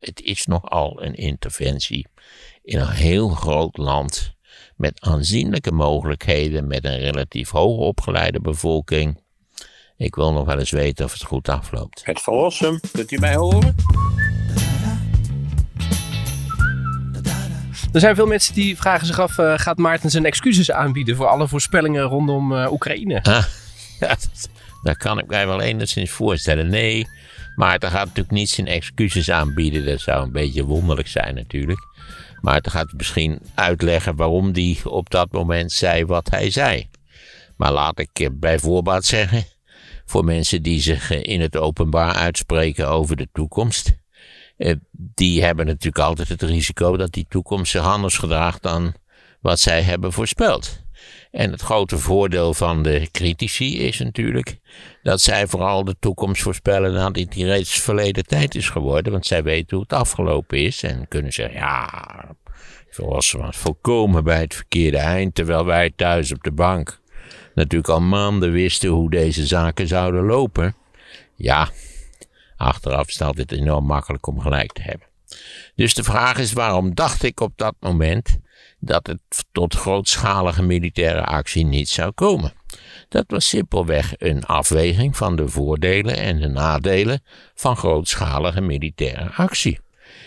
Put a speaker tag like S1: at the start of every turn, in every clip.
S1: het is nogal een interventie in een heel groot land met aanzienlijke mogelijkheden, met een relatief hoogopgeleide bevolking. Ik wil nog wel eens weten of het goed afloopt.
S2: Het verlossen, kunt u mij horen?
S3: Er zijn veel mensen die vragen zich af, uh, gaat Maarten zijn excuses aanbieden voor alle voorspellingen rondom uh, Oekraïne?
S1: Ah, ja, dat, dat, kan ik mij wel enigszins voorstellen. Nee, Maarten gaat natuurlijk niet zijn excuses aanbieden. Dat zou een beetje wonderlijk zijn natuurlijk. Maarten gaat misschien uitleggen waarom hij op dat moment zei wat hij zei. Maar laat ik eh, bij voorbaat zeggen, voor mensen die zich in het openbaar uitspreken over de toekomst eh, die hebben natuurlijk altijd het risico dat die toekomst zich anders gedraagt dan wat zij hebben voorspeld. En het grote voordeel van de critici is natuurlijk dat zij vooral de toekomst voorspellen nadat die reeds verleden tijd is geworden, want zij weten hoe het afgelopen is en kunnen zeggen, ja, zoals was volkomen bij het verkeerde eind, terwijl wij thuis op de bank natuurlijk al maanden wisten hoe deze zaken zouden lopen. Ja, Achteraf is het enorm makkelijk om gelijk te hebben. Dus de vraag is waarom dacht ik op dat moment dat het tot grootschalige militaire actie niet zou komen? Dat was simpelweg een afweging van de voordelen en de nadelen van grootschalige militaire actie.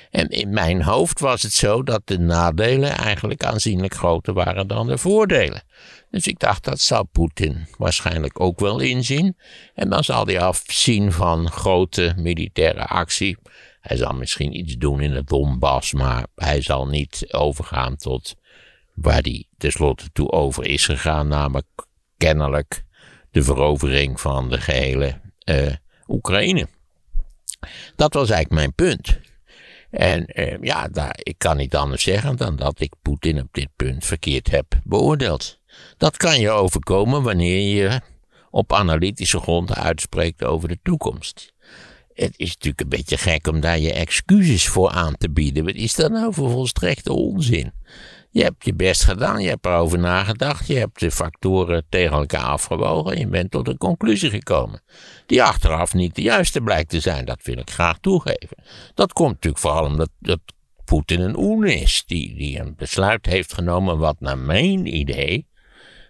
S1: En in mijn hoofd was het zo dat de nadelen eigenlijk aanzienlijk groter waren dan de voordelen. Dus ik dacht, dat zal Poetin waarschijnlijk ook wel inzien. En dan zal hij afzien van grote militaire actie. Hij zal misschien iets doen in het Donbass, maar hij zal niet overgaan tot waar hij tenslotte toe over is gegaan, namelijk kennelijk de verovering van de gehele uh, Oekraïne. Dat was eigenlijk mijn punt. En uh, ja, daar, ik kan niet anders zeggen dan dat ik Poetin op dit punt verkeerd heb beoordeeld. Dat kan je overkomen wanneer je op analytische gronden uitspreekt over de toekomst. Het is natuurlijk een beetje gek om daar je excuses voor aan te bieden. Wat is dat nou voor volstrekte onzin? Je hebt je best gedaan, je hebt erover nagedacht, je hebt de factoren tegen elkaar afgewogen en je bent tot een conclusie gekomen. Die achteraf niet de juiste blijkt te zijn, dat wil ik graag toegeven. Dat komt natuurlijk vooral omdat dat Poetin een oen is, die, die een besluit heeft genomen wat naar mijn idee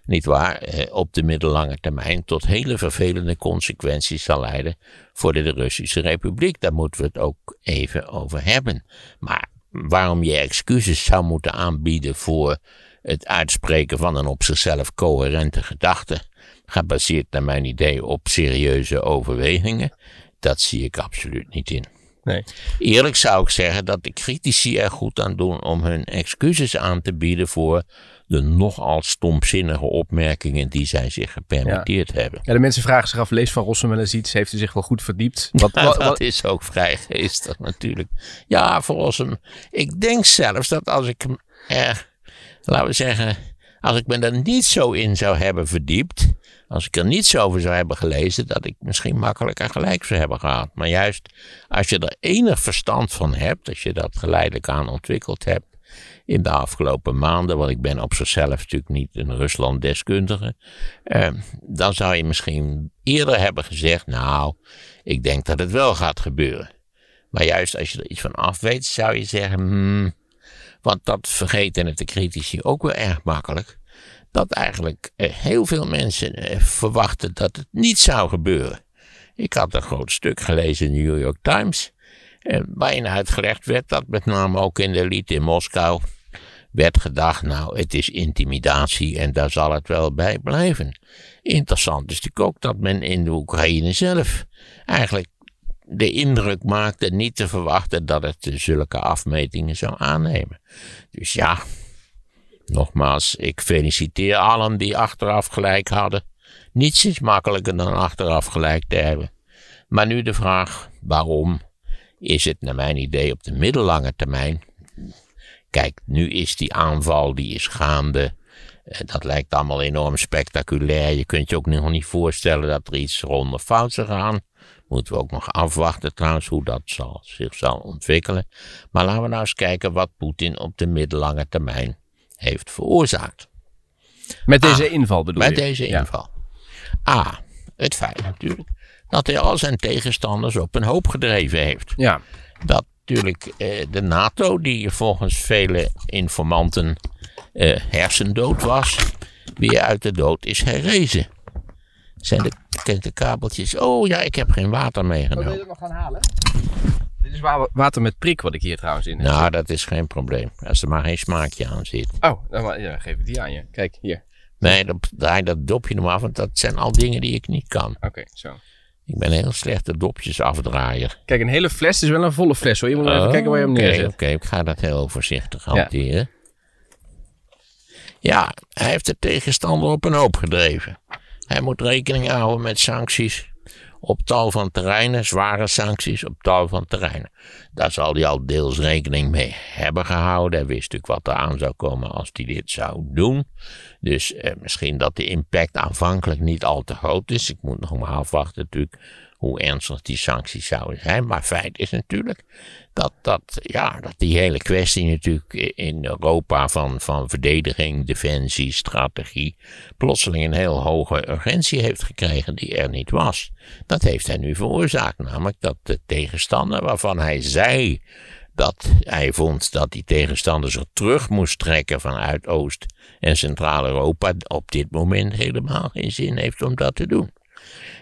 S1: niet waar, eh, op de middellange termijn tot hele vervelende consequenties zal leiden voor de Russische Republiek. Daar moeten we het ook even over hebben. Maar waarom je excuses zou moeten aanbieden voor het uitspreken van een op zichzelf coherente gedachte, gebaseerd naar mijn idee op serieuze overwegingen, dat zie ik absoluut niet in.
S3: Nee.
S1: Eerlijk zou ik zeggen dat de critici er goed aan doen om hun excuses aan te bieden voor de nogal stomzinnige opmerkingen die zij zich gepermitteerd hebben.
S3: Ja, de mensen vragen zich af, lees Van Rossum wel eens iets, heeft hij zich wel goed verdiept?
S1: Wat, wat, dat is ook vrij geestig natuurlijk. Ja, Van Rossum, ik denk zelfs dat als ik er, laten we zeggen, als ik me er niet zo in zou hebben verdiept, als ik er niets over zou hebben gelezen, dat ik misschien makkelijker gelijk zou hebben gehad. Maar juist als je er enig verstand van hebt, als je dat geleidelijk aan ontwikkeld hebt, in de afgelopen maanden, want ik ben op zichzelf natuurlijk niet een Rusland-deskundige, eh, dan zou je misschien eerder hebben gezegd, nou, ik denk dat het wel gaat gebeuren. Maar juist als je er iets van af weet, zou je zeggen, hmm, want dat vergeten het de critici ook wel erg makkelijk, dat eigenlijk eh, heel veel mensen eh, verwachten dat het niet zou gebeuren. Ik had een groot stuk gelezen in de New York Times, waarin uitgelegd werd dat met name ook in de elite in Moskou werd gedacht, nou, het is intimidatie en daar zal het wel bij blijven. Interessant is natuurlijk ook dat men in de Oekraïne zelf eigenlijk de indruk maakte niet te verwachten dat het zulke afmetingen zou aannemen. Dus ja, nogmaals, ik feliciteer allen die achteraf gelijk hadden. Niets is makkelijker dan achteraf gelijk te hebben. Maar nu de vraag, waarom is het naar mijn idee op de middellange termijn Kijk, nu is die aanval, die is gaande. Eh, dat lijkt allemaal enorm spectaculair. Je kunt je ook nog niet voorstellen dat er iets ronde fout zou gaan. Moeten we ook nog afwachten trouwens hoe dat zal, zich zal ontwikkelen. Maar laten we nou eens kijken wat Poetin op de middellange termijn heeft veroorzaakt.
S3: Met deze inval bedoel
S1: met
S3: je?
S1: Met deze inval. A. Het feit natuurlijk dat hij al zijn tegenstanders op een hoop gedreven heeft.
S3: Ja.
S1: Dat natuurlijk eh, de NATO, die volgens vele informanten eh, hersendood was, weer uit de dood is herrezen. Zijn de, kijk, de kabeltjes. Oh ja, ik heb geen water
S3: Oh, wil je
S1: meegenomen.
S3: dat nog gaan halen? Dit is wa- water met prik wat ik hier trouwens in heb.
S1: Nou, dat is geen probleem. Als er maar geen smaakje aan zit.
S3: Oh, dan ja, geef ik die aan je. Kijk, hier.
S1: Nee, dan draai dat dopje nog maar af, want dat zijn al dingen die ik niet kan.
S3: Oké, zo.
S1: Ik ben een heel slechte dopjes afdraaier.
S3: Kijk, een hele fles is wel een volle fles hoor. Je moet even kijken waar je hem
S1: Oké,
S3: neerzet.
S1: Oké, ik ga dat heel voorzichtig hanteren. Ja, hij heeft de tegenstander op een hoop gedreven. Hij moet rekening houden met sancties op tal van terreinen, zware sancties op tal van terreinen. Daar zal hij al deels rekening mee hebben gehouden. Hij wist natuurlijk wat er aan zou komen als hij dit zou doen. Dus eh, misschien dat de impact aanvankelijk niet al te groot is. Ik moet nog maar afwachten natuurlijk hoe ernstig die sancties zouden zijn. Maar feit is natuurlijk dat, dat, ja, dat die hele kwestie natuurlijk in Europa van, van verdediging, defensie, strategie, plotseling een heel hoge urgentie heeft gekregen die er niet was. Dat heeft hij nu veroorzaakt, namelijk dat de tegenstander waarvan hij zei dat hij vond dat die tegenstander zich terug moest trekken vanuit Oost- en Centraal-Europa, op dit moment helemaal geen zin heeft om dat te doen.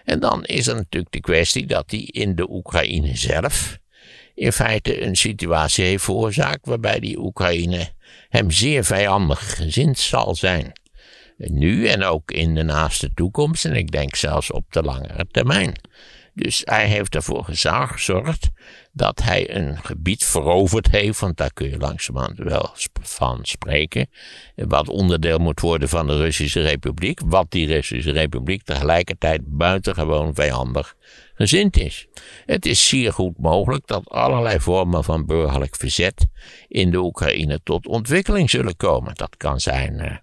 S1: En dan is er natuurlijk de kwestie dat hij in de Oekraïne zelf in feite een situatie heeft veroorzaakt waarbij die Oekraïne hem zeer vijandig gezind zal zijn. Nu en ook in de naaste toekomst en ik denk zelfs op de langere termijn. Dus hij heeft ervoor gezorgd dat hij een gebied veroverd heeft, want daar kun je langzamerhand wel van spreken, wat onderdeel moet worden van de Russische Republiek, wat die Russische Republiek tegelijkertijd buitengewoon vijandig gezind is. Het is zeer goed mogelijk dat allerlei vormen van burgerlijk verzet in de Oekraïne tot ontwikkeling zullen komen. Dat kan zijn, eh,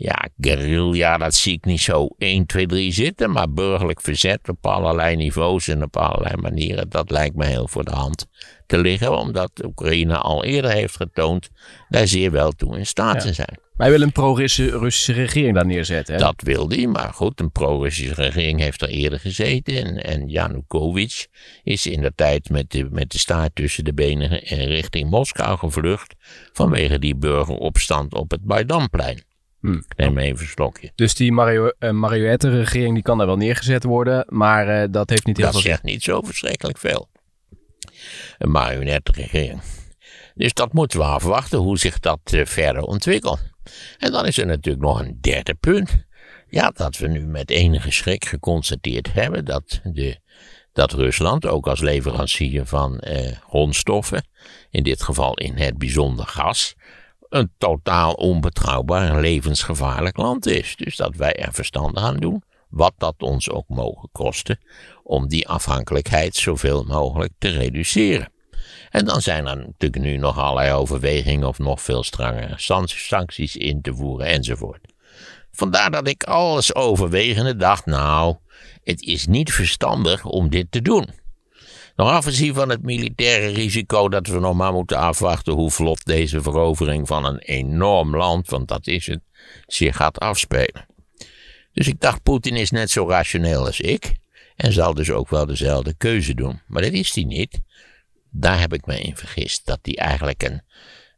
S1: ja, guerrilla, dat zie ik niet zo 1, 2, 3 zitten, maar burgerlijk verzet op allerlei niveaus en op allerlei manieren, dat lijkt me heel voor de hand te liggen, omdat Oekraïne al eerder heeft getoond daar zeer wel toe in staat
S3: Ja.
S1: te zijn.
S3: Wij willen een pro-Russische regering daar neerzetten. Hè?
S1: Dat wil hij, maar goed, een pro-Russische regering heeft er eerder gezeten. En, en Yanukovych is in de tijd met de, met de staart tussen de benen eh, richting Moskou gevlucht. vanwege die burgeropstand op het Maidanplein.
S3: Hm.
S1: Ik neem even een slokje.
S3: Dus die mario eh, marionettenregering die kan daar wel neergezet worden, maar eh, dat heeft niet heel
S1: Dat
S3: veel zin.
S1: zegt niet zo verschrikkelijk veel. Een marionetregering. Dus dat moeten we afwachten hoe zich dat eh, verder ontwikkelt. En dan is er natuurlijk nog een derde punt. Ja, dat we nu met enige schrik geconstateerd hebben dat, de, dat Rusland, ook als leverancier van grondstoffen, in dit geval in het bijzonder gas, een totaal onbetrouwbaar en levensgevaarlijk land is. Dus dat wij er verstandig aan doen, wat dat ons ook mogen kosten, om die afhankelijkheid zoveel mogelijk te reduceren. En dan zijn er natuurlijk nu nog allerlei overwegingen of nog veel strengere san- sancties in te voeren enzovoort. Vandaar dat ik alles overwegende dacht, nou, het is niet verstandig om dit te doen. Nog afgezien van het militaire risico dat we nog maar moeten afwachten hoe vlot deze verovering van een enorm land, want dat is het, zich gaat afspelen. Dus ik dacht, Poetin is net zo rationeel als ik en zal dus ook wel dezelfde keuze doen. Maar dat is hij niet. Daar heb ik me in vergist. Dat hij eigenlijk een,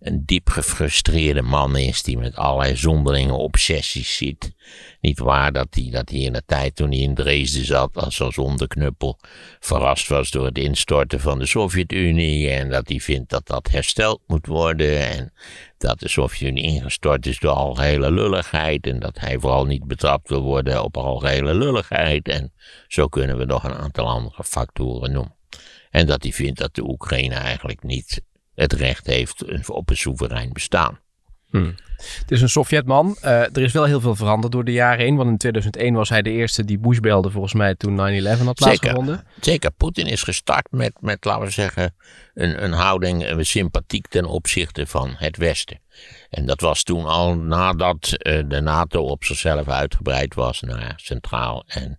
S1: een diep gefrustreerde man is die met allerlei zonderlinge obsessies zit. Niet waar dat hij, dat hij in de tijd toen hij in Dresden zat als zo'n onderknuppel verrast was door het instorten van de Sovjet-Unie en dat hij vindt dat dat hersteld moet worden en dat de Sovjet-Unie ingestort is door algehele lulligheid en dat hij vooral niet betrapt wil worden op algehele lulligheid en zo kunnen we nog een aantal andere factoren noemen. En dat hij vindt dat de Oekraïne eigenlijk niet het recht heeft op een soeverein bestaan.
S3: Het is een Sovjetman. Eh, er is wel heel veel veranderd door de jaren heen. Want in 2001 was hij de eerste die Bush belde volgens mij toen 9-11 had plaatsgevonden.
S1: Zeker, Poetin is gestart met, met laten we zeggen, een, een houding een sympathiek ten opzichte van het Westen. En dat was toen al nadat eh, de NATO op zichzelf uitgebreid was naar Centraal- en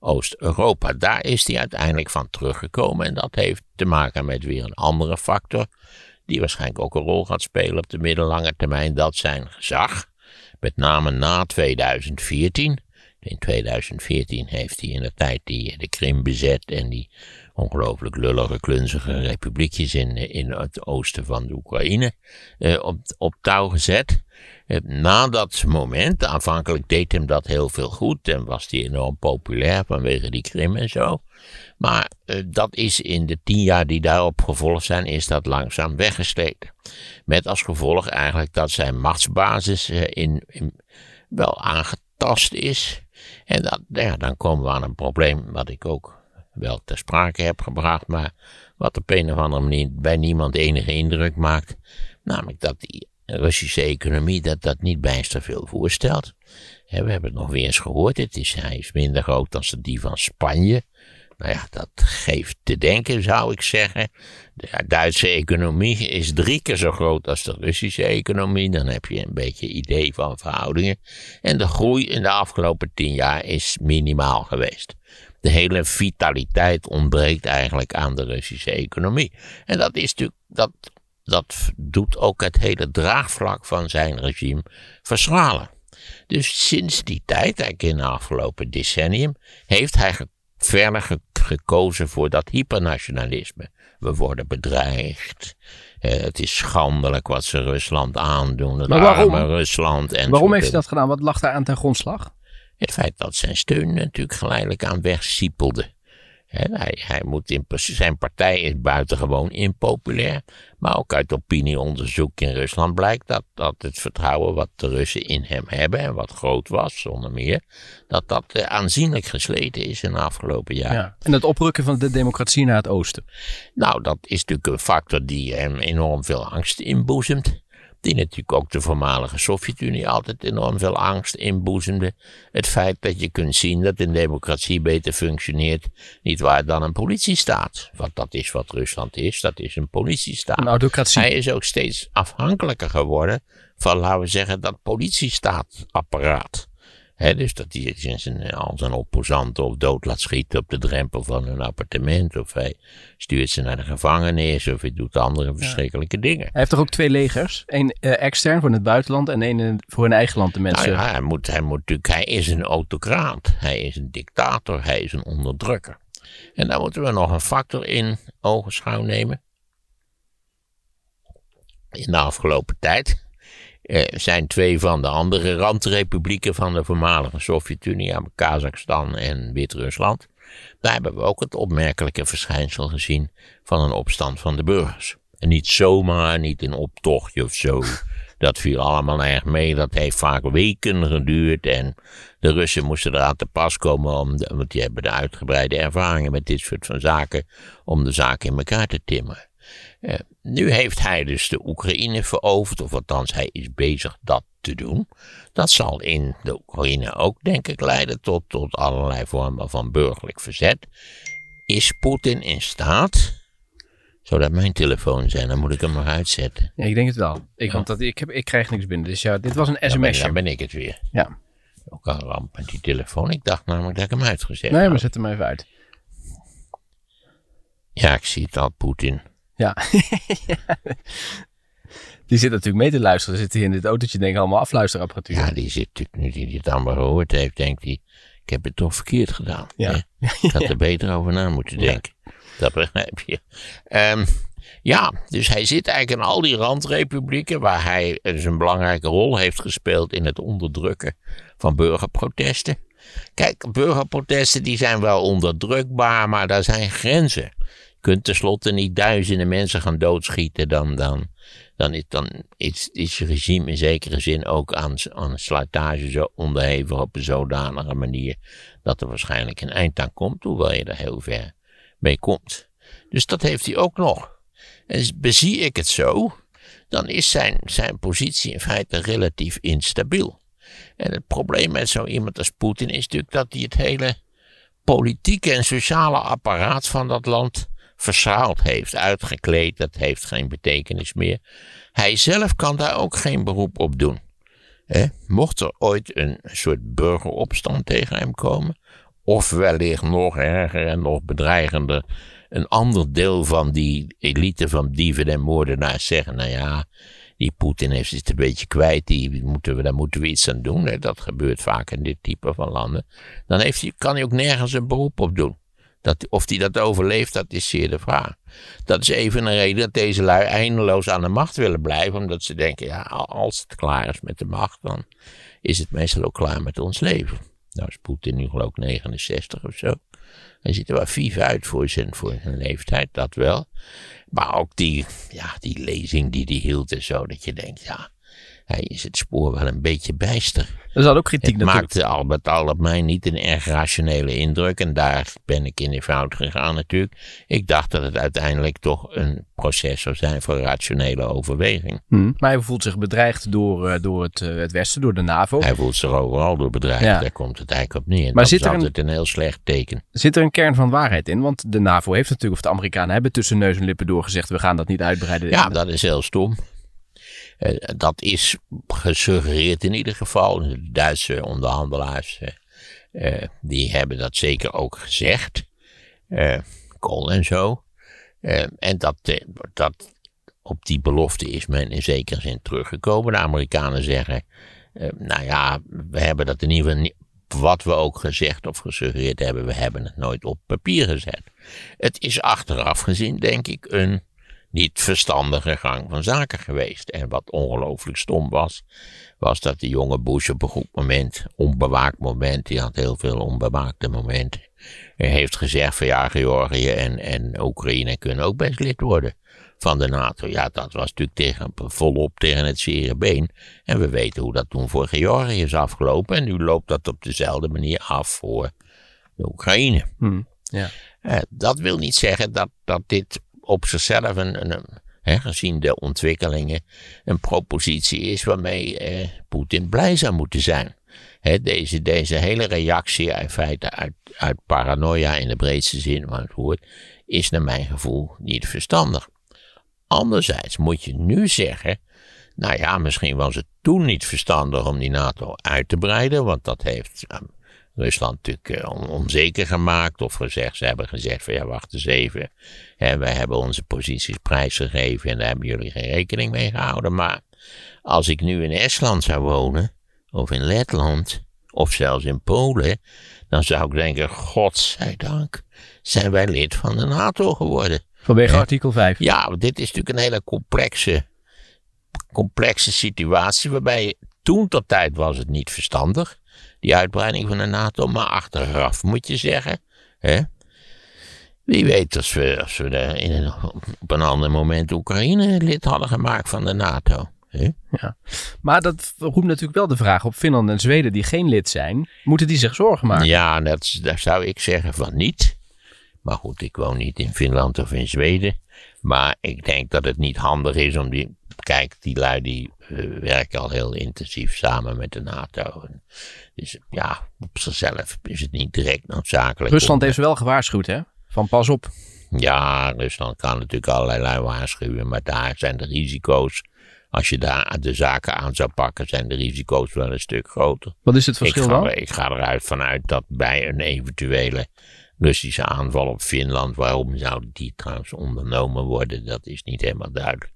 S1: Oost-Europa. Daar is hij uiteindelijk van teruggekomen en dat heeft te maken met weer een andere factor die waarschijnlijk ook een rol gaat spelen op de middellange termijn, dat zijn gezag. Met name na 2014 In 2014 heeft hij in de tijd die de Krim bezet en die ongelooflijk lullige, klunzige republiekjes in, in het oosten van de Oekraïne eh, op, op touw gezet. Eh, na dat moment, aanvankelijk deed hem dat heel veel goed en was hij enorm populair vanwege die Krim en zo. Maar eh, dat is in de tien jaar die daarop gevolgd zijn, is dat langzaam weggesleten. Met als gevolg eigenlijk dat zijn machtsbasis eh, in, in, wel aangetast is. En dat, dan komen we aan een probleem wat ik ook wel ter sprake heb gebracht, maar wat op een of andere manier bij niemand enige indruk maakt. Namelijk dat die Russische economie dat dat niet bijster veel voorstelt. we hebben het nog weer eens gehoord. Het is, hij is minder groot dan die van Spanje. Nou ja, dat geeft te denken, zou ik zeggen. De Duitse economie is drie keer zo groot als de Russische economie. Dan heb je een beetje idee van verhoudingen. En de groei in de afgelopen tien jaar is minimaal geweest. De hele vitaliteit ontbreekt eigenlijk aan de Russische economie. En dat is natuurlijk, dat, dat doet ook het hele draagvlak van zijn regime verschralen. Dus sinds die tijd, eigenlijk in het afgelopen decennium, heeft hij verder gekozen voor dat hypernationalisme. We worden bedreigd. Eh, het is schandelijk wat ze Rusland aandoen. Het maar waarom? Rusland. En
S3: waarom heeft hij dat gedaan? Wat lag daar aan ten grondslag?
S1: Het feit dat zijn steun natuurlijk geleidelijk aan wegsiepelde. Hij, hij moet in, zijn partij is buitengewoon impopulair. Maar ook uit opinieonderzoek in Rusland blijkt dat, dat het vertrouwen wat de Russen in hem hebben, en wat groot was zonder meer, dat dat eh, aanzienlijk gesleten is in de afgelopen jaren. Ja.
S3: En het oprukken van de democratie naar het oosten?
S1: Nou, dat is natuurlijk een factor die hem enorm veel angst inboezemt die natuurlijk ook de voormalige Sovjet-Unie altijd enorm veel angst inboezemde. Het feit dat je kunt zien dat een democratie beter functioneert, niet waar dan een politiestaat. Want dat is wat Rusland is, dat is een politiestaat.
S3: Een autocratie.
S1: Hij is ook steeds afhankelijker geworden van, laten we zeggen, dat politiestaatapparaat dus dat hij zijn, al zijn opposanten of dood laat schieten op de drempel van hun appartement. Of hij stuurt ze naar de gevangenis. Of hij doet andere verschrikkelijke dingen. Hij
S3: heeft toch ook twee legers? Eén uh, extern voor het buitenland en één voor hun eigen land. De mensen.
S1: Nou ja, hij, moet, hij, moet natuurlijk, hij is een autocraat. Hij is een dictator. Hij is een onderdrukker. En daar moeten we nog een factor in ogenschouw nemen. In de afgelopen tijd eh, zijn twee van de andere randrepublieken van de voormalige Sovjet-Unie, Kazachstan en Wit-Rusland. Daar hebben we ook het opmerkelijke verschijnsel gezien van een opstand van de burgers. En niet zomaar, niet een optochtje of zo. Dat viel allemaal erg mee. Dat heeft vaak weken geduurd. En de Russen moesten eraan te pas komen. Om de, want die hebben de uitgebreide ervaringen met dit soort van zaken. Om de zaken in elkaar te timmeren. Uh, nu heeft hij dus de Oekraïne veroverd, of althans hij is bezig dat te doen. Dat zal in de Oekraïne ook, denk ik, leiden tot, tot allerlei vormen van burgerlijk verzet. Is Poetin in staat zou dat mijn telefoon zijn? Dan moet ik hem nog uitzetten.
S3: Ja, ik denk het wel. Ik, want dat, ik, heb, ik krijg niks binnen. Dus ja, dit was een sms.
S1: Dan, ben, ik het weer.
S3: Ja.
S1: Ook al ramp met die telefoon. Ik dacht namelijk dat ik hem uitgezet
S3: Nee, maar zet hem even uit.
S1: Ja, ik zie het al, Poetin.
S3: Ja. Die zit natuurlijk mee te luisteren. Zit hier in dit autootje denk ik allemaal afluisterapparatuur.
S1: Ja, die zit natuurlijk nu die het allemaal gehoord heeft, denkt hij, ik heb het toch verkeerd gedaan. Ja. Ik had er beter over na moeten denken. Dat begrijp je. Um, ja, dus hij zit eigenlijk in al die randrepublieken waar hij dus een belangrijke rol heeft gespeeld in het onderdrukken van burgerprotesten. Kijk, burgerprotesten die zijn wel onderdrukbaar, maar daar zijn grenzen kunt tenslotte niet duizenden mensen gaan doodschieten, dan, dan, dan, is, dan is, is regime in zekere zin ook aan, aan slijtage onderhevig op een zodanige manier dat er waarschijnlijk een eind aan komt, hoewel je er heel ver mee komt. Dus dat heeft hij ook nog. En bezie ik het zo, dan is zijn, zijn positie in feite relatief instabiel. En het probleem met zo iemand als Poetin is natuurlijk dat hij het hele politieke en sociale apparaat van dat land verschaald heeft, uitgekleed, dat heeft geen betekenis meer. Hij zelf kan daar ook geen beroep op doen. mocht er ooit een soort burgeropstand tegen hem komen, of wellicht nog erger en nog bedreigender, een ander deel van die elite van dieven en moordenaars zeggen, nou ja, die Poetin heeft het een beetje kwijt, die moeten we, daar moeten we iets aan doen. Dat gebeurt vaak in dit type van landen. Dan heeft hij, kan hij ook nergens een beroep op doen. Dat, of hij dat overleeft, dat is zeer de vraag. Dat is even een reden dat deze lui eindeloos aan de macht willen blijven. Omdat ze denken, ja, als het klaar is met de macht, dan is het meestal ook klaar met ons leven. Nou is Poetin nu geloof ik 69 of zo. Hij ziet er wel vief uit voor zijn, voor zijn leeftijd, dat wel. Maar ook die, ja, die lezing die hij hield en zo, dat je denkt, ja, hij is het spoor wel een beetje bijster.
S3: Er zat ook kritiek
S1: het
S3: natuurlijk.
S1: maakte Albert al op mij niet een erg rationele indruk. En daar ben ik in de fout gegaan natuurlijk. Ik dacht dat het uiteindelijk toch een proces zou zijn voor rationele overweging.
S3: Hmm. Maar hij voelt zich bedreigd door, uh, door het, uh, het Westen, door de NAVO.
S1: Hij voelt zich overal door bedreigd. Ja. Daar komt het eigenlijk op neer.
S3: Maar
S1: dat
S3: zit
S1: is
S3: er een-
S1: altijd een... heel slecht teken.
S3: Zit er een kern van waarheid in? Want de NAVO heeft natuurlijk, of de Amerikanen hebben tussen neus en lippen doorgezegd, we gaan dat niet uitbreiden.
S1: Ja, dat is heel stom. Uh, dat is gesuggereerd in ieder geval. De Duitse onderhandelaars, uh, die hebben dat zeker ook gezegd. Kool en zo. en dat, dat, op die belofte is men in zekere zin teruggekomen. De Amerikanen zeggen, nou ja, we hebben dat in ieder geval niet, wat we ook gezegd of gesuggereerd hebben, we hebben het nooit op papier gezet. Het is achteraf gezien, denk ik, een niet verstandige gang van zaken geweest. En wat ongelooflijk stom was, was dat de jonge Bush op een goed moment, onbewaakt moment, die had heel veel onbewaakte momenten, heeft gezegd van ja, Georgië en, en Oekraïne kunnen ook best lid worden van de NATO. Ja, dat was natuurlijk tegen, volop tegen het zere been. En we weten hoe dat toen voor Georgië is afgelopen. En nu loopt dat op dezelfde manier af voor de Oekraïne.
S3: Hmm, ja.
S1: Uh, dat wil niet zeggen dat, dat dit op zichzelf een, een, gezien de ontwikkelingen, een propositie is waarmee eh, Poetin blij zou moeten zijn. Deze, deze hele reactie in feite uit, uit paranoia in de breedste zin van het woord, is naar mijn gevoel niet verstandig. Anderzijds moet je nu zeggen, nou ja, misschien was het toen niet verstandig om die NATO uit te breiden, want dat heeft uh, Rusland natuurlijk uh, onzeker gemaakt. Of gezegd, ze hebben gezegd van ja, wacht eens even. Hè, wij hebben onze posities prijsgegeven en daar hebben jullie geen rekening mee gehouden. Maar als ik nu in Estland zou wonen, of in Letland, of zelfs in Polen, dan zou ik denken, godzijdank, zijn wij lid van de NATO geworden.
S3: Vanwege artikel 5.
S1: Ja, dit is natuurlijk een hele complexe, complexe situatie, waarbij toen tot tijd was het niet verstandig die uitbreiding van de NATO. Maar achteraf moet je zeggen, hè, wie weet als we, als we in een, op een ander moment Oekraïne lid hadden gemaakt van de NATO. Hè?
S3: Ja. Maar dat roept natuurlijk wel de vraag op Finland en Zweden die geen lid zijn. Moeten die zich zorgen maken?
S1: Ja, dat, daar zou ik zeggen van niet. Maar goed, ik woon niet in Finland of in Zweden. Maar ik denk dat het niet handig is om die. Kijk, die lui die uh, werken al heel intensief samen met de NATO. En dus ja, op zichzelf is het niet direct noodzakelijk.
S3: Rusland om, heeft wel gewaarschuwd, hè? Van pas op.
S1: Ja, Rusland kan natuurlijk allerlei lui waarschuwen. Maar daar zijn de risico's. Als je daar de zaken aan zou pakken, zijn de risico's wel een stuk groter.
S3: Wat is het verschil
S1: ik ga,
S3: dan?
S1: Ik ga eruit vanuit dat bij een eventuele Russische aanval op Finland. Waarom zou die trouwens ondernomen worden? Dat is niet helemaal duidelijk.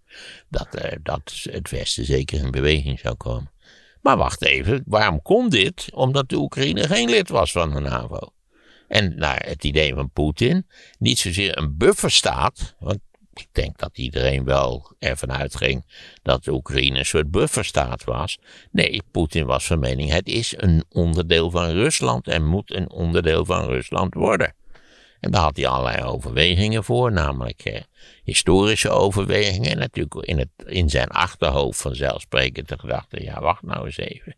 S1: Dat, uh, dat het Westen zeker in beweging zou komen. Maar wacht even, waarom kon dit? Omdat de Oekraïne geen lid was van de NAVO. En naar het idee van Poetin, niet zozeer een bufferstaat. Want ik denk dat iedereen wel ervan uitging dat de Oekraïne een soort bufferstaat was. Nee, Poetin was van mening, het is een onderdeel van Rusland en moet een onderdeel van Rusland worden. En daar had hij allerlei overwegingen voor, namelijk eh, historische overwegingen. En natuurlijk in, het, in zijn achterhoofd vanzelfsprekend de gedachte, ja wacht nou eens even.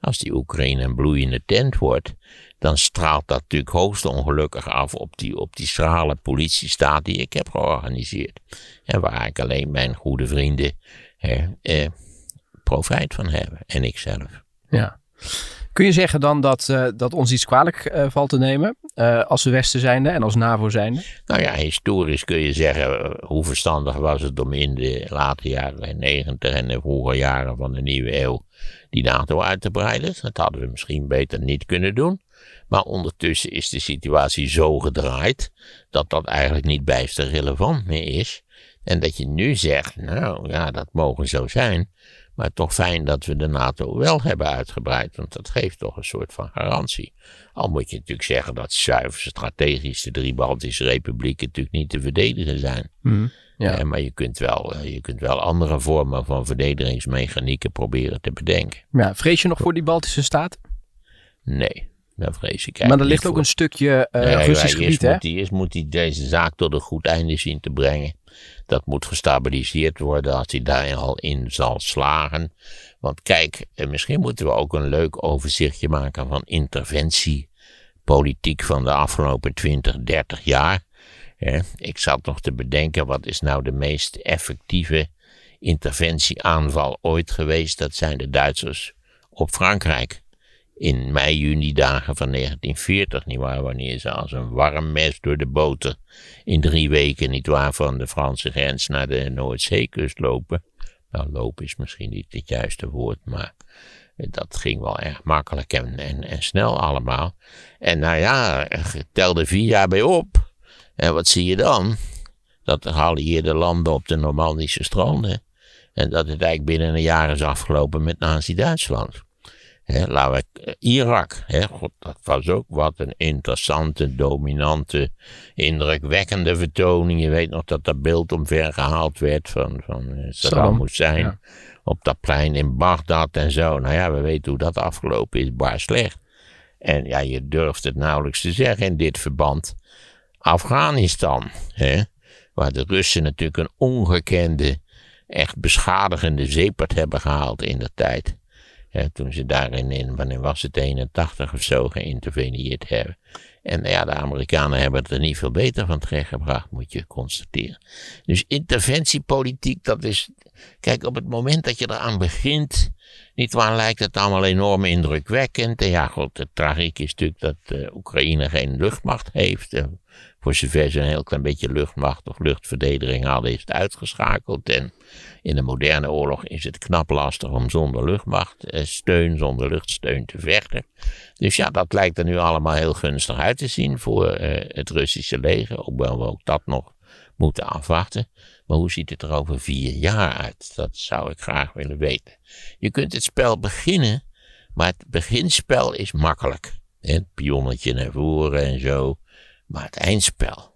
S1: Als die Oekraïne een bloeiende tent wordt, dan straalt dat natuurlijk hoogst ongelukkig af op die, op die schrale politiestaat die ik heb georganiseerd. En waar ik alleen mijn goede vrienden eh, profijt van hebben. En ikzelf.
S3: Ja. Kun je zeggen dan dat, uh, dat ons iets kwalijk uh, valt te nemen uh, als we Westen zijnde en als NAVO zijnde?
S1: Nou ja, historisch kun je zeggen hoe verstandig was het om in de late jaren 90 en de vroege jaren van de nieuwe eeuw die NATO uit te breiden. Dat hadden we misschien beter niet kunnen doen. Maar ondertussen is de situatie zo gedraaid dat dat eigenlijk niet bijster relevant meer is. En dat je nu zegt, nou ja, dat mogen zo zijn. Maar toch fijn dat we de NATO wel hebben uitgebreid, want dat geeft toch een soort van garantie. Al moet je natuurlijk zeggen dat zuiver strategisch de drie Baltische republieken natuurlijk niet te verdedigen zijn.
S3: Mhm. Ja.
S1: Eh, maar je kunt, wel, eh, je kunt wel andere vormen van verdedigingsmechanieken proberen te bedenken.
S3: ja. Vrees je nog voor die Baltische staten?
S1: Nee, daar vrees ik
S3: Maar er ligt ook een stukje eh,
S1: Nee,
S3: Russisch gebied,
S1: eerst
S3: hè?
S1: Moet die, eerst moet hij deze zaak tot een goed einde zien te brengen. Dat moet gestabiliseerd worden als hij daar al in zal slagen. Want kijk, eh, misschien moeten we ook een leuk overzichtje maken van interventiepolitiek van de afgelopen 20, 30 jaar. Ik zat nog te bedenken, wat is nou de meest effectieve interventieaanval ooit geweest? Dat zijn de Duitsers op Frankrijk in mei-juni dagen van 1940, nietwaar, wanneer ze als een warm mes door de boter in drie weken, nietwaar, van de Franse grens naar de Noordzeekust lopen. Nou, lopen is misschien niet het juiste woord, maar dat ging wel erg makkelijk en, en, en snel allemaal. En nou ja, tel er vier jaar bij op. En wat zie je dan? Dat de geallieerde landen op de Normandische stranden. En dat het eigenlijk binnen een jaar is afgelopen met Nazi-Duitsland. Hè, laten we, eh, Irak, hè, god, dat was ook wat een interessante, dominante, indrukwekkende vertoning. Je weet nog dat dat beeld omver gehaald werd van, van eh, Saddam Hussein.
S3: ja.
S1: Op dat plein in Bagdad en zo. Nou ja, we weten hoe dat afgelopen is, bar slecht. En ja, je durft het nauwelijks te zeggen in dit verband. Afghanistan, waar de Russen natuurlijk een ongekende, echt beschadigende zeepert hebben gehaald in de tijd. Toen ze daarin, in, wanneer was het, 81 of zo, geïnterveneerd hebben. En ja, de Amerikanen hebben het er niet veel beter van terechtgebracht, moet je constateren. Dus interventiepolitiek, dat is. Kijk, op het moment dat je eraan begint. Niet waar lijkt het allemaal enorm indrukwekkend. En ja, goed, de tragiek is natuurlijk dat eh, Oekraïne geen luchtmacht heeft. Voor zover ze een heel klein beetje luchtmacht of luchtverdediging hadden, is het uitgeschakeld. En in de moderne oorlog is het knap lastig om zonder luchtmacht, eh, zonder luchtsteun te vechten. Dus ja, dat lijkt er nu allemaal heel gunstig uit te zien voor eh, het Russische leger. Hoewel we ook dat nog moeten afwachten. Maar hoe ziet het er over vier jaar uit? Dat zou ik graag willen weten. Je kunt het spel beginnen, maar het beginspel is makkelijk. Het pionnetje naar voren en zo. Maar het eindspel.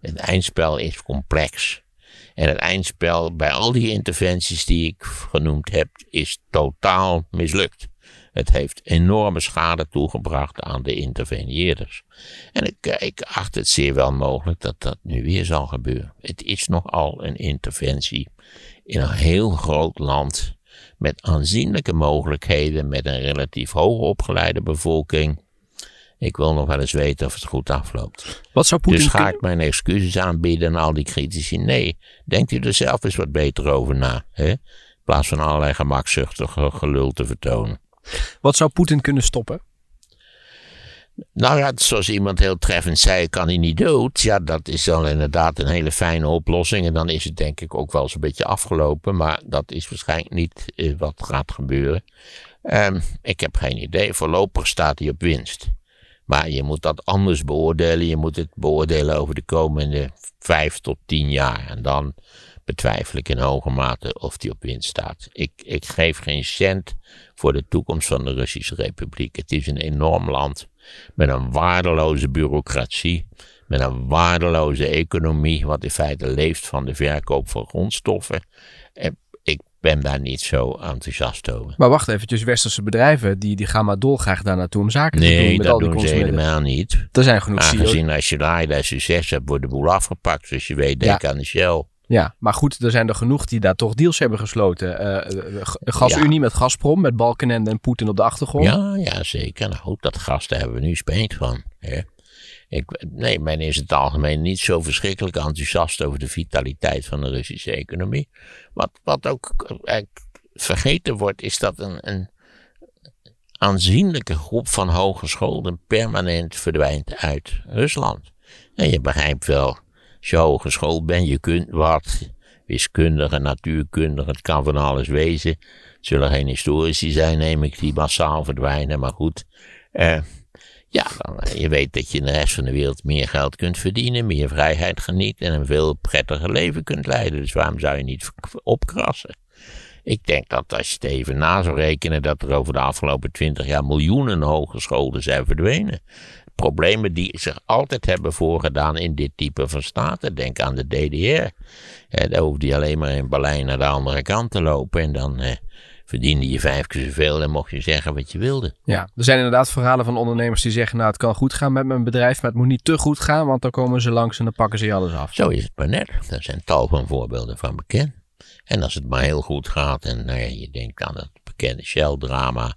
S1: Het eindspel is complex. En het eindspel bij al die interventies die ik genoemd heb, is totaal mislukt. Het heeft enorme schade toegebracht aan de interveneerders. En ik, ik acht het zeer wel mogelijk dat dat nu weer zal gebeuren. Het is nogal een interventie in een heel groot land met aanzienlijke mogelijkheden, met een relatief hoogopgeleide bevolking. Ik wil nog wel eens weten of het goed afloopt.
S3: Wat zou Poetin
S1: Dus ga ik mijn excuses aanbieden aan al die critici? Nee, denkt u er zelf eens wat beter over na. Hè? In plaats van allerlei gemakzuchtig gelul te vertonen.
S3: Wat zou Poetin kunnen stoppen?
S1: Nou ja, zoals iemand heel treffend zei, kan hij niet dood. Ja, dat is dan inderdaad een hele fijne oplossing. En dan is het denk ik ook wel eens een beetje afgelopen. Maar dat is waarschijnlijk niet eh, wat gaat gebeuren. Ehm, ik heb geen idee. Voorlopig staat hij op winst. Maar je moet dat anders beoordelen. Je moet het beoordelen over de komende vijf tot tien jaar. En dan betwijfel ik in hoge mate of die op winst staat. Ik, ik geef geen cent voor de toekomst van de Russische Republiek. Het is een enorm land met een waardeloze bureaucratie, met een waardeloze economie, wat in feite leeft van de verkoop van grondstoffen. En ben daar niet zo enthousiast over.
S3: Maar wacht eventjes, westerse bedrijven die, die gaan maar dolgraag daar naartoe om zaken te doen
S1: Nee, dat doen ze helemaal niet.
S3: Er zijn genoeg CEO's.
S1: Aangezien als je daar daar succes hebt, wordt de boel afgepakt. Dus je weet, denk
S3: Ja.
S1: aan de Shell.
S3: Ja, maar goed, er zijn er genoeg die daar toch deals hebben gesloten. G- Gasunie met Gazprom, met Balkenende en Poetin op de achtergrond.
S1: Ja, ja, zeker. Nou goed, dat gas, daar hebben we nu spijt van. Hè. Ik, nee, men is in het algemeen niet zo verschrikkelijk enthousiast over de vitaliteit van de Russische economie. Wat, wat ook eh, vergeten wordt, is dat een, een aanzienlijke groep van hogeschoolden permanent verdwijnt uit Rusland. En je begrijpt wel, als je hogeschool bent, je kunt wat. Wiskundige, natuurkundige, het kan van alles wezen. Het zullen geen historici zijn, neem ik, die massaal verdwijnen, maar goed. eh, Ja, eh, je weet dat je in de rest van de wereld meer geld kunt verdienen, meer vrijheid geniet en een veel prettiger leven kunt leiden. Dus waarom zou je niet opkrassen? Ik denk dat als je het even na zou rekenen, dat er over de afgelopen twintig jaar miljoenen hogescholen zijn verdwenen. Problemen die zich altijd hebben voorgedaan in dit type van staten. Denk aan de DDR. Daar hoefde je alleen maar in Berlijn naar de andere kant te lopen en dan eh, verdiende je vijf keer zoveel en mocht je zeggen wat je wilde.
S3: Ja, er zijn inderdaad verhalen van ondernemers die zeggen, nou het kan goed gaan met mijn bedrijf, maar het moet niet te goed gaan, want dan komen ze langs en dan pakken ze je alles af.
S1: Zo is het maar net. Daar zijn tal van voorbeelden van bekend. En als het maar heel goed gaat en nou ja, je denkt aan het bekende Shell-drama,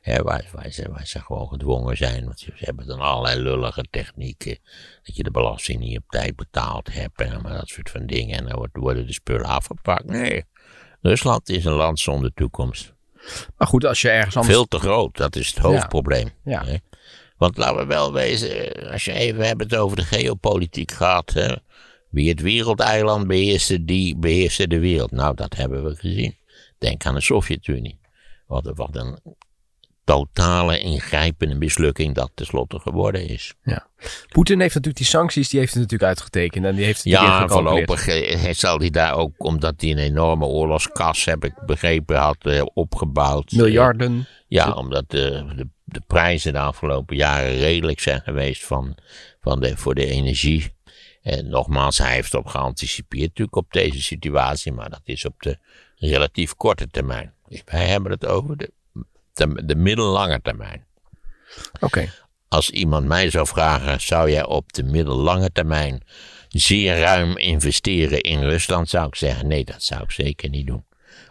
S1: hè, waar, waar, ze, waar ze gewoon gedwongen zijn, want ze, hebben dan allerlei lullige technieken, dat je de belasting niet op tijd betaald hebt en maar dat soort van dingen, en dan worden de spullen afgepakt. Nee, Rusland is een land zonder toekomst.
S3: Maar goed, als je ergens anders...
S1: Veel te groot, dat is het hoofdprobleem. Ja. ja. Want laten we wel wezen, als je even hebt het over de geopolitiek gaat, hè, wie het wereldeiland beheerste, die beheerste de wereld. Nou, dat hebben we gezien. Denk aan de Sovjet-Unie. Wat, wat een totale ingrijpende mislukking dat tenslotte geworden is.
S3: Ja. Poetin heeft natuurlijk die sancties, die heeft het natuurlijk uitgetekend. En die heeft het
S1: ja, voorlopig eh, zal hij daar ook, omdat hij een enorme oorlogskas, heb ik begrepen, had eh, opgebouwd.
S3: Miljarden.
S1: ja, omdat de, de, de, prijzen de afgelopen jaren redelijk zijn geweest van, van de, voor de energie. En nogmaals, hij heeft op geanticipeerd natuurlijk op deze situatie, maar dat is op de relatief korte termijn. Dus wij hebben het over de, de, de middellange termijn.
S3: Oké.
S1: Als iemand mij zou vragen, zou jij op de middellange termijn zeer ruim investeren in Rusland, zou ik zeggen, nee, dat zou ik zeker niet doen.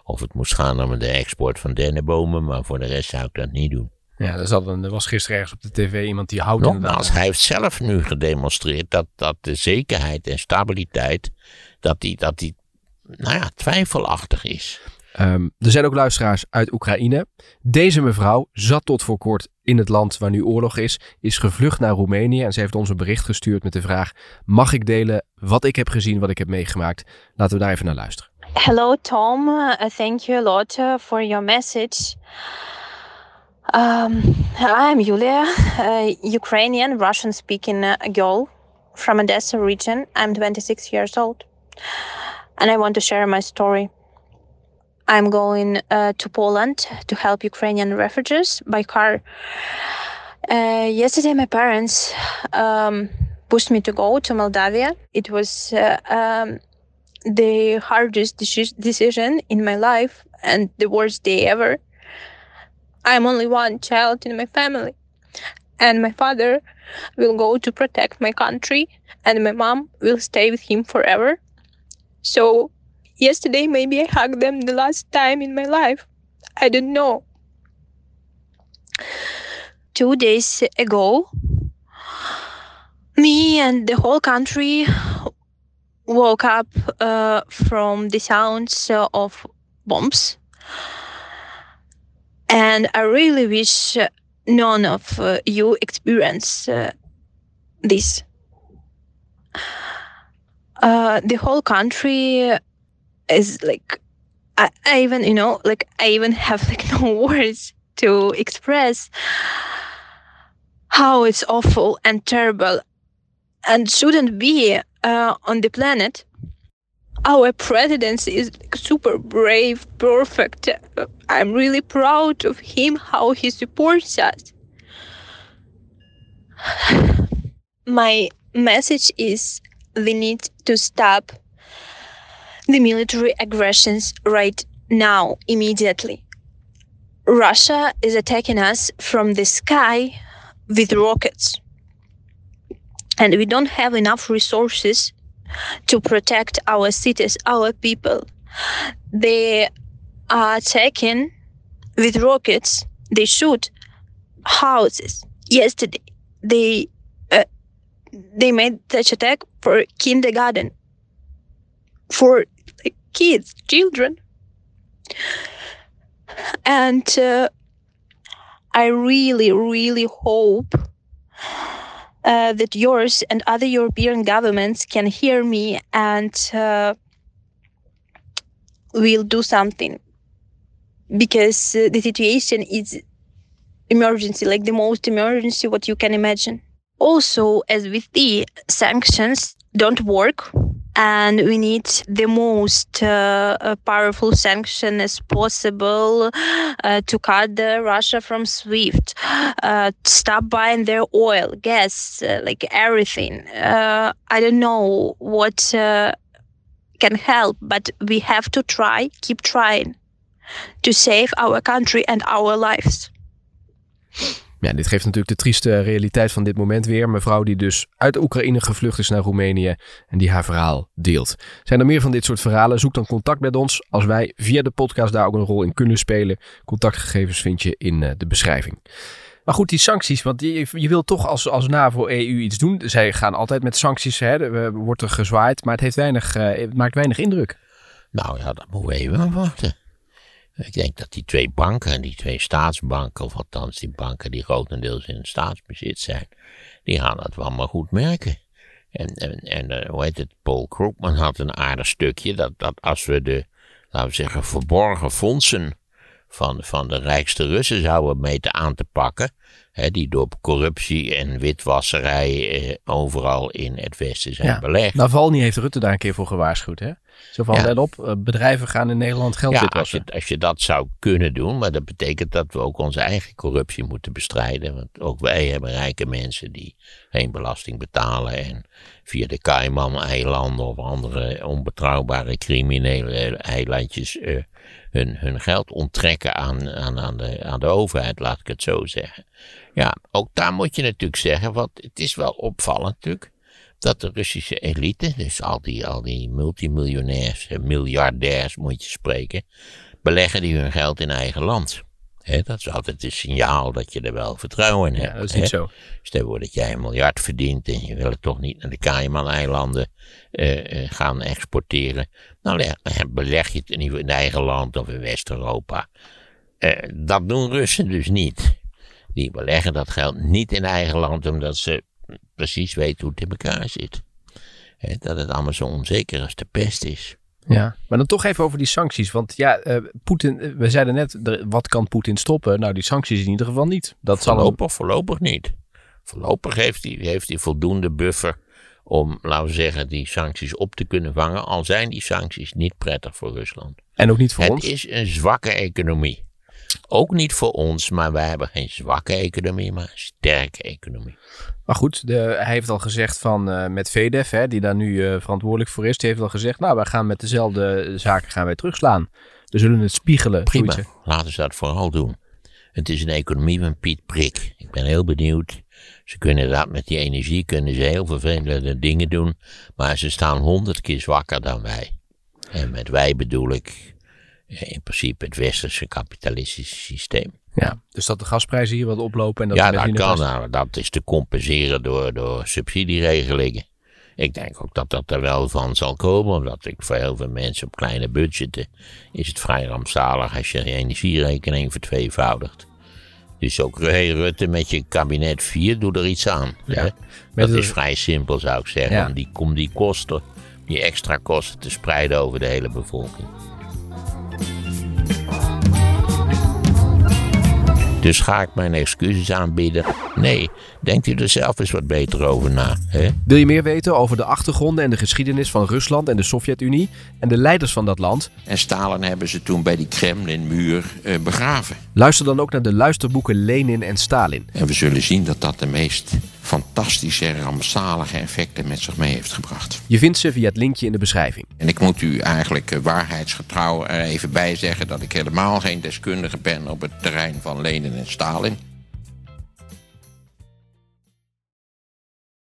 S1: Of het moest gaan om de export van dennenbomen, maar voor de rest zou ik dat niet doen.
S3: Ja, er, zat een, er was gisteren ergens op de tv iemand die houdt
S1: Nogmaals, hij heeft zelf nu gedemonstreerd dat, dat de zekerheid en stabiliteit, dat die, dat die nou ja, twijfelachtig is.
S3: Ehm, er zijn ook luisteraars uit Oekraïne. Deze mevrouw zat tot voor kort in het land waar nu oorlog is, is gevlucht naar Roemenië en ze heeft ons een bericht gestuurd met de vraag: mag ik delen wat ik heb gezien, wat ik heb meegemaakt? Laten we daar even naar luisteren.
S4: Hello Tom, uh, thank you a lot uh, for your message. Um, I'm Yulia, a Ukrainian Russian speaking uh, girl from Odessa region. I'm 26 years old and I want to share my story. I'm going uh, to Poland to help Ukrainian refugees by car. Uh, yesterday, my parents um, pushed me to go to Moldavia. It was uh, um, the hardest decision in my life and the worst day ever. I'm only one child in my family, and my father will go to protect my country, and my mom will stay with him forever. So Yesterday, maybe I hugged them the last time in my life. I don't know. Two days ago, me and the whole country woke up uh, from the sounds of bombs. And I really wish none of uh, you experience uh, this. Uh, the whole country is like I, I even you know like I even have like no words to express how it's awful and terrible and shouldn't be uh, on the planet. Our president is super brave, perfect. I'm really proud of him, how he supports us. My message is we need to stop the military aggressions right now, immediately. Russia is attacking us from the sky with rockets. And we don't have enough resources to protect our cities, our people. They are attacking with rockets. They shoot houses. Yesterday, they uh, they made such attack for kindergarten, for kids, children. And uh, I really, really hope uh, that yours and other European governments can hear me and uh, will do something because uh, the situation is emergency, like the most emergency what you can imagine. Also, as with the sanctions don't work, and we need the most uh, uh, powerful sanction as possible uh, to cut Russia from SWIFT, uh, stop buying their oil, gas, uh, like everything. Uh, I don't know what can help, but we have to try, keep trying to save our country and our lives.
S3: Ja, dit geeft natuurlijk de trieste realiteit van dit moment weer. Mevrouw die dus uit Oekraïne gevlucht is naar Roemenië en die haar verhaal deelt. Zijn er meer van dit soort verhalen? Zoek dan contact met ons als wij via de podcast daar ook een rol in kunnen spelen. Contactgegevens vind je in eh, de beschrijving. Maar goed, die sancties, want je, je wil toch als, als NAVO-EU iets doen. Zij gaan altijd met sancties, hè, er wordt er gezwaaid, maar het, heeft weinig, uh, het maakt weinig indruk.
S1: Nou ja, dat moeten we even wachten. Ik denk dat die twee banken, die twee staatsbanken, of althans die banken die grotendeels in staatsbezit zijn, die gaan dat wel maar goed merken. En, en, uh, hoe heet het, Paul Krugman had een aardig stukje, dat, dat als we de, laten we zeggen, verborgen fondsen van, van de rijkste Russen zouden meten aan te pakken, hè, die door corruptie en witwasserij eh, overal in het Westen zijn ja, belegd.
S3: Navalny heeft Rutte daar een keer voor gewaarschuwd, hè? Zo van, let op, eh, bedrijven gaan in Nederland geld
S1: ja, als je, als je dat zou kunnen doen, maar dat betekent dat we ook onze eigen corruptie moeten bestrijden. Want ook wij hebben rijke mensen die geen belasting betalen en via de Cayman-eilanden of andere onbetrouwbare criminele eilandjes uh, hun, hun geld onttrekken aan, aan, aan, de, aan de overheid, laat ik het zo zeggen. Ja, ook daar moet je natuurlijk zeggen, want het is wel opvallend natuurlijk dat de Russische elite, dus al die, al die multimiljonairs, miljardairs moet je spreken, beleggen die hun geld in eigen land. dat is altijd een signaal dat je er wel vertrouwen in hebt.
S3: Ja, dat is niet zo.
S1: Stel voor dat jij een miljard verdient en je wil het toch niet naar de Cayman-eilanden uh, uh, gaan exporteren. Dan beleg je het in eigen land of in West-Europa. Uh, dat doen Russen dus niet. Die beleggen dat geld niet in eigen land omdat ze precies weet hoe het in elkaar zit. dat het allemaal zo onzeker als de pest is.
S3: Ja, maar dan toch even over die sancties. Want ja, uh, Poetin, we zeiden net, wat kan Poetin stoppen? Nou, die sancties in ieder geval niet.
S1: Dat voorlopig, zal voorlopig niet. Voorlopig heeft hij, heeft hij voldoende buffer om, laten we zeggen, die sancties op te kunnen vangen. Al zijn die sancties niet prettig voor Rusland.
S3: En ook niet voor
S1: het
S3: ons?
S1: Het is een zwakke economie. Ook niet voor ons, maar wij hebben geen zwakke economie, maar een sterke economie.
S3: Maar goed, de, hij heeft al gezegd van uh, met VDF, hè, die daar nu uh, verantwoordelijk voor is, die heeft al gezegd, nou, wij gaan met dezelfde zaken gaan wij terugslaan. We zullen het spiegelen.
S1: Prima, laten ze dat vooral doen. Het is een economie van Piet Prik. Ik ben heel benieuwd. Ze kunnen inderdaad met die energie kunnen ze heel vervelende dingen doen, maar ze staan honderd keer zwakker dan wij. En met wij bedoel ik in principe het westerse kapitalistische systeem.
S3: Ja, dus dat de gasprijzen hier wat oplopen en dat
S1: Ja, dat kan. Nou, dat is te compenseren door, door subsidieregelingen. Ik denk ook dat dat er wel van zal komen, omdat ik voor heel veel mensen op kleine budgetten is het vrij rampzalig als je je energierekening vertweevoudigt. Dus ook hey, Rutte met je kabinet 4, doe er iets aan. Ja, Dat is vrij simpel zou ik zeggen, om, die, om die kosten, die extra kosten te spreiden over de hele bevolking. Dus ga ik mijn excuses aanbieden? Nee, denkt u er zelf eens wat beter over na. Hè?
S3: Wil je meer weten over de achtergronden en de geschiedenis van Rusland en de Sovjet-Unie en de leiders van dat land?
S1: En Stalin hebben ze toen bij die Kremlin-muur eh, begraven.
S3: Luister dan ook naar de luisterboeken Lenin en Stalin.
S1: En we zullen zien dat dat de meest fantastische, rampzalige effecten met zich mee heeft gebracht.
S3: Je vindt ze via het linkje in de beschrijving.
S1: En ik moet u eigenlijk eh, waarheidsgetrouw er even bij zeggen dat ik helemaal geen deskundige ben op het terrein van Lenin en Stalin.